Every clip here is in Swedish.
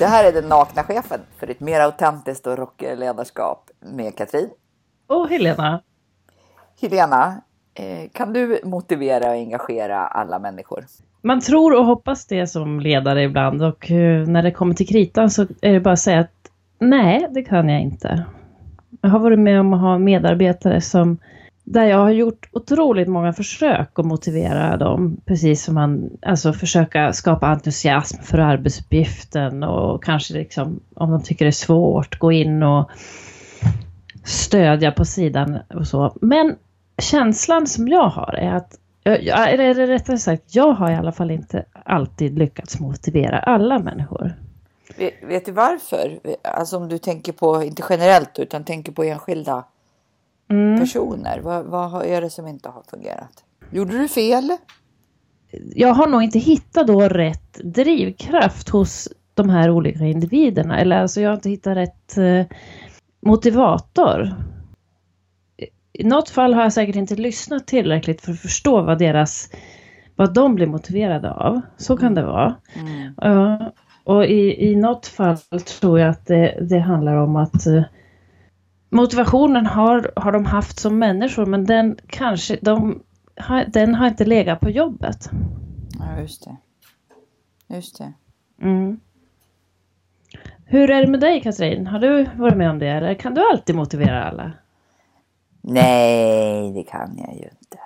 Det här är den nakna chefen för ett mer autentiskt och rockigare ledarskap med Katrin. Och Helena. Helena, eh, kan du motivera och engagera alla människor? Man tror och hoppas det som ledare ibland och eh, när det kommer till kritan så är det bara att säga att nej, det kan jag inte. Jag har varit med om att ha medarbetare som där jag har gjort otroligt många försök att motivera dem, precis som man, alltså försöka skapa entusiasm för arbetsuppgiften och kanske liksom, om de tycker det är svårt, gå in och stödja på sidan och så. Men känslan som jag har är att, eller rättare sagt, jag har i alla fall inte alltid lyckats motivera alla människor. Vet, du varför? Alltså om du tänker på, inte generellt, utan tänker på enskilda mm. personer. Vad, vad är det som inte har fungerat? Gjorde du fel? Jag har nog inte hittat då rätt drivkraft hos de här olika individerna. Eller alltså jag har inte hittat rätt eh, motivator. I något fall har jag säkert inte lyssnat tillräckligt för att förstå vad deras vad de blir motiverade av. Så kan det vara. Mm. Uh, och i, i något fall tror jag att det, det handlar om att uh, motivationen har, har de haft som människor men den kanske, de, den har inte legat på jobbet. Ja, just det. Just det. Mm. Hur är det med dig Katrin? Har du varit med om det eller kan du alltid motivera alla? Nej, det kan jag ju inte.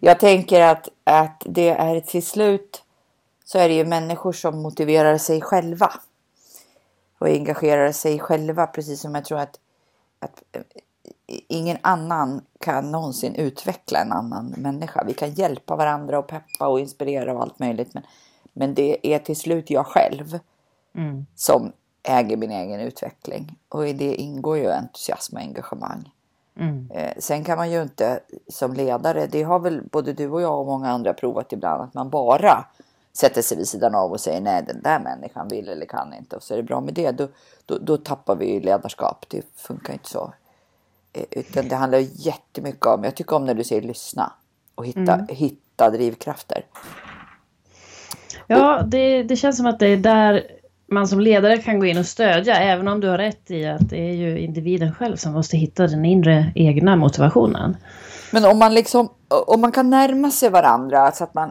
Jag tänker att, att det är till slut så är det ju människor som motiverar sig själva. Och engagerar sig själva precis som jag tror att att eh, ingen annan kan någonsin utveckla en annan människa. Vi kan hjälpa varandra och peppa och inspirera och allt möjligt. Men, men det är till slut jag själv mm. som äger min egen utveckling. Och i det ingår ju entusiasm och engagemang. Mm. Eh, sen kan man ju inte som ledare, det har väl både du och jag och många andra provat ibland, att man bara sätter sig vid sidan av och säger nej den där människan vill eller kan inte och så är det bra med det. Då, då, då tappar vi ledarskap. Det funkar inte så. Eh, utan det handlar jättemycket om, jag tycker om när du säger lyssna och hitta, mm. hitta drivkrafter. Ja, det, det känns som att det är där man som ledare kan gå in och stödja, även om du har rätt i att det är ju individen själv som måste hitta den inre egna motivationen. Men om man liksom, om man kan närma sig varandra så att man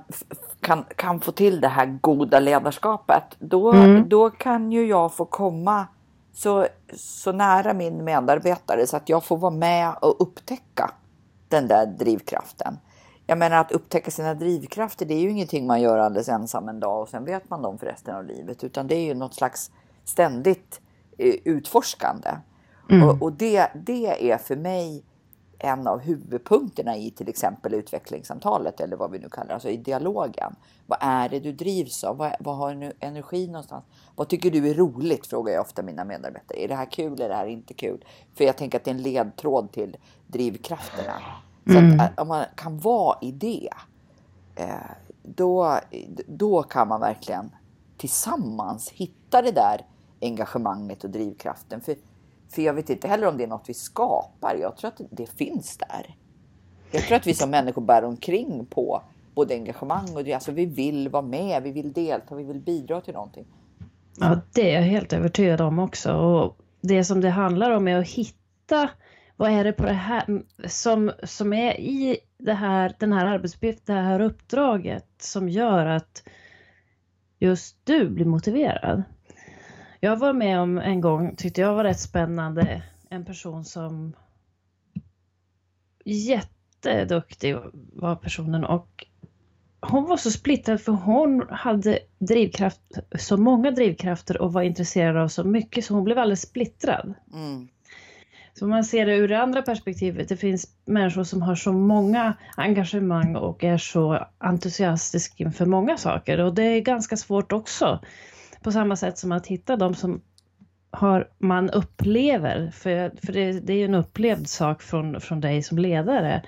kan, kan få till det här goda ledarskapet, då, mm. då kan ju jag få komma så, så nära min medarbetare så att jag får vara med och upptäcka den där drivkraften. Jag menar att upptäcka sina drivkrafter, det är ju ingenting man gör alldeles ensam en dag och sen vet man dem för resten av livet, utan det är ju något slags ständigt eh, utforskande. Mm. Och, och det, det är för mig en av huvudpunkterna i till exempel utvecklingssamtalet eller vad vi nu kallar det, alltså i dialogen. Vad är det du drivs av? Vad, vad har du energi någonstans? Vad tycker du är roligt? Frågar jag ofta mina medarbetare. Är det här kul eller är det här inte kul? För jag tänker att det är en ledtråd till drivkrafterna. Så mm. att om man kan vara i det, eh, då, då kan man verkligen tillsammans hitta det där engagemanget och drivkraften. För för jag vet inte heller om det är något vi skapar. Jag tror att det finns där. Jag tror att vi som människor bär omkring på både engagemang och det. Alltså vi vill vara med, vi vill delta, vi vill bidra till någonting. Ja, det är jag helt övertygad om också. Och det som det handlar om är att hitta vad är det på det här som, som är i det här, den här arbetsuppgiften, det här uppdraget som gör att just du blir motiverad. Jag var med om en gång, tyckte jag var rätt spännande, en person som jätteduktig var personen och hon var så splittrad för hon hade drivkraft, så många drivkrafter och var intresserad av så mycket så hon blev alldeles splittrad. Mm. Så man ser det ur det andra perspektivet, det finns människor som har så många engagemang och är så entusiastiska inför många saker och det är ganska svårt också på samma sätt som att hitta de som har, man upplever, för, för det, det är ju en upplevd sak från, från dig som ledare.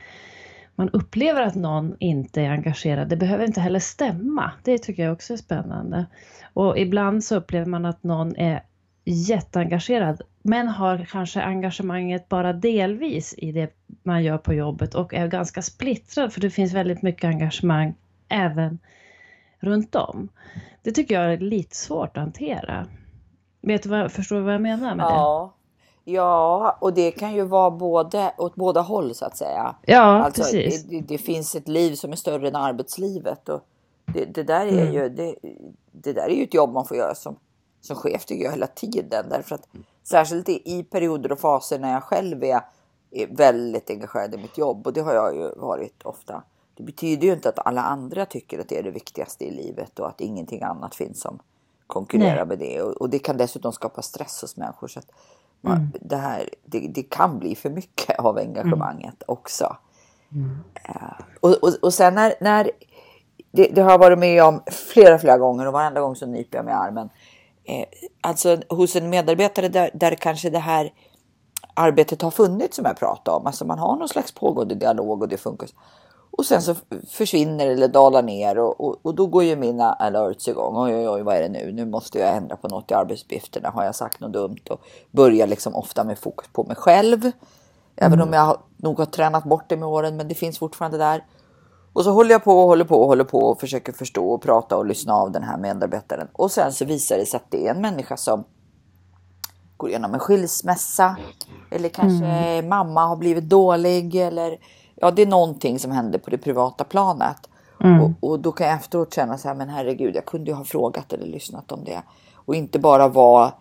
Man upplever att någon inte är engagerad. Det behöver inte heller stämma. Det tycker jag också är spännande. Och ibland så upplever man att någon är jätteengagerad men har kanske engagemanget bara delvis i det man gör på jobbet och är ganska splittrad för det finns väldigt mycket engagemang även runt om. Det tycker jag är lite svårt att hantera. Vet du vad, förstår du vad jag menar med ja. det? Ja, och det kan ju vara både åt båda håll så att säga. Ja, alltså, precis. Det, det, finns ett liv som är större än arbetslivet. Och det, det där är Mm. ju, det, det där är ju ett jobb man får göra som, som chef tycker jag hela tiden. Därför att särskilt i, perioder och faser när jag själv är, är väldigt engagerad i mitt jobb. Och det har jag ju varit ofta. Det betyder ju inte att alla andra tycker att det är det viktigaste i livet och att ingenting annat finns som konkurrerar Nej. med det. Och, och det kan dessutom skapa stress hos människor. Så man, Mm. det, här, det, det kan bli för mycket av engagemanget också. Eh, och, och, och sen när, när det, det har jag varit med om flera, flera gånger och varenda gång så nyper jag mig i armen. Eh, alltså hos en medarbetare där, där kanske det här arbetet har funnits som jag pratade om. Alltså man har någon slags pågående dialog och det funkar. Och sen så försvinner eller dalar ner och, och, och då går ju mina alerts igång. Oj, oj, oj, vad är det nu? Nu måste jag ändra på något i arbetsuppgifterna. Har jag sagt något dumt? Och börjar liksom ofta med fokus på mig själv. Även om jag nog har tränat bort det med åren, men det finns fortfarande där. Och så håller jag på och håller på och håller på och försöker förstå och prata och lyssna av den här medarbetaren. Och sen så visar det sig att det är en människa som går igenom en skilsmässa. Eller kanske mamma har blivit dålig. Eller ja, det är någonting som händer på det privata planet. Och, och då kan jag efteråt känna så här, men herregud, jag kunde ju ha frågat eller lyssnat om det. Och inte bara vara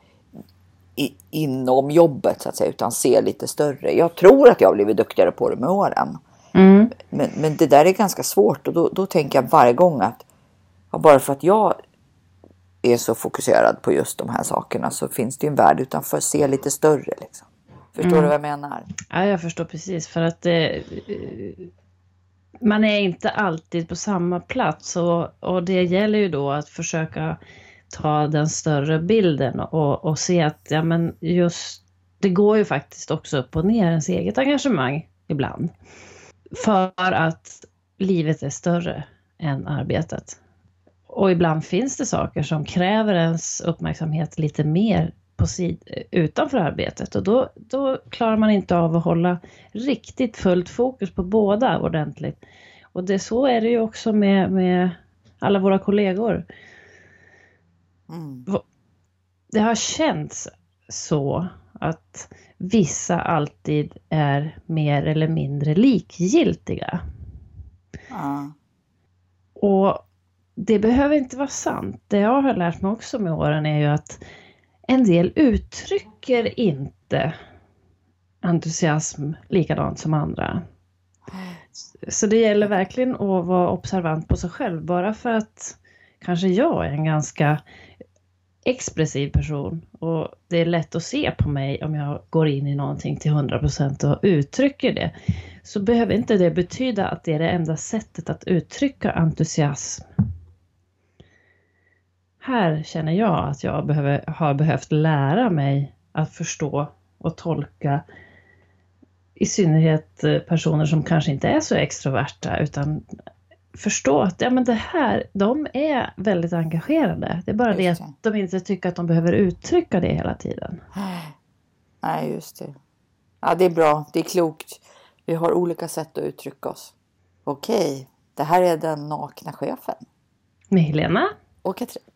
i, inom jobbet så att säga, utan se lite större. Jag tror att jag har blivit duktigare på det med åren. Mm. Men, men det där är ganska svårt och då, då tänker jag varje gång att ja, bara för att jag är så fokuserad på just de här sakerna så finns det ju en värld utanför. Se lite större liksom. Förstår du vad jag menar? Ja, jag förstår precis. För att eh, man är inte alltid på samma plats och, och det gäller ju då att försöka ta den större bilden och, och se att ja, men just det går ju faktiskt också upp och ner ens eget engagemang ibland. För att livet är större än arbetet. Och ibland finns det saker som kräver ens uppmärksamhet lite mer på sid- utanför arbetet och då, då klarar man inte av att hålla riktigt fullt fokus på båda ordentligt. Och det, så är det ju också med, med alla våra kollegor. Mm. Det har känts så att vissa alltid är mer eller mindre likgiltiga. Ja. Och det behöver inte vara sant. Det jag har lärt mig också med åren är ju att en del uttrycker inte entusiasm likadant som andra. Så det gäller verkligen att vara observant på sig själv. Bara för att kanske jag är en ganska expressiv person och det är lätt att se på mig om jag går in i någonting till 100% och uttrycker det. Så behöver inte det betyda att det är det enda sättet att uttrycka entusiasm. Här känner jag att jag behöver, har behövt lära mig att förstå och tolka i synnerhet eh, personer som kanske inte är så extroverta utan förstå att ja, men det här, de är väldigt engagerade. Det är bara det Just att det. de inte tycker att de behöver uttrycka det hela tiden. Nej, just det. Ja, det är bra. Det är klokt. Vi har olika sätt att uttrycka oss. Okej, det här är den nakna chefen. Med Helena? Och Katrin.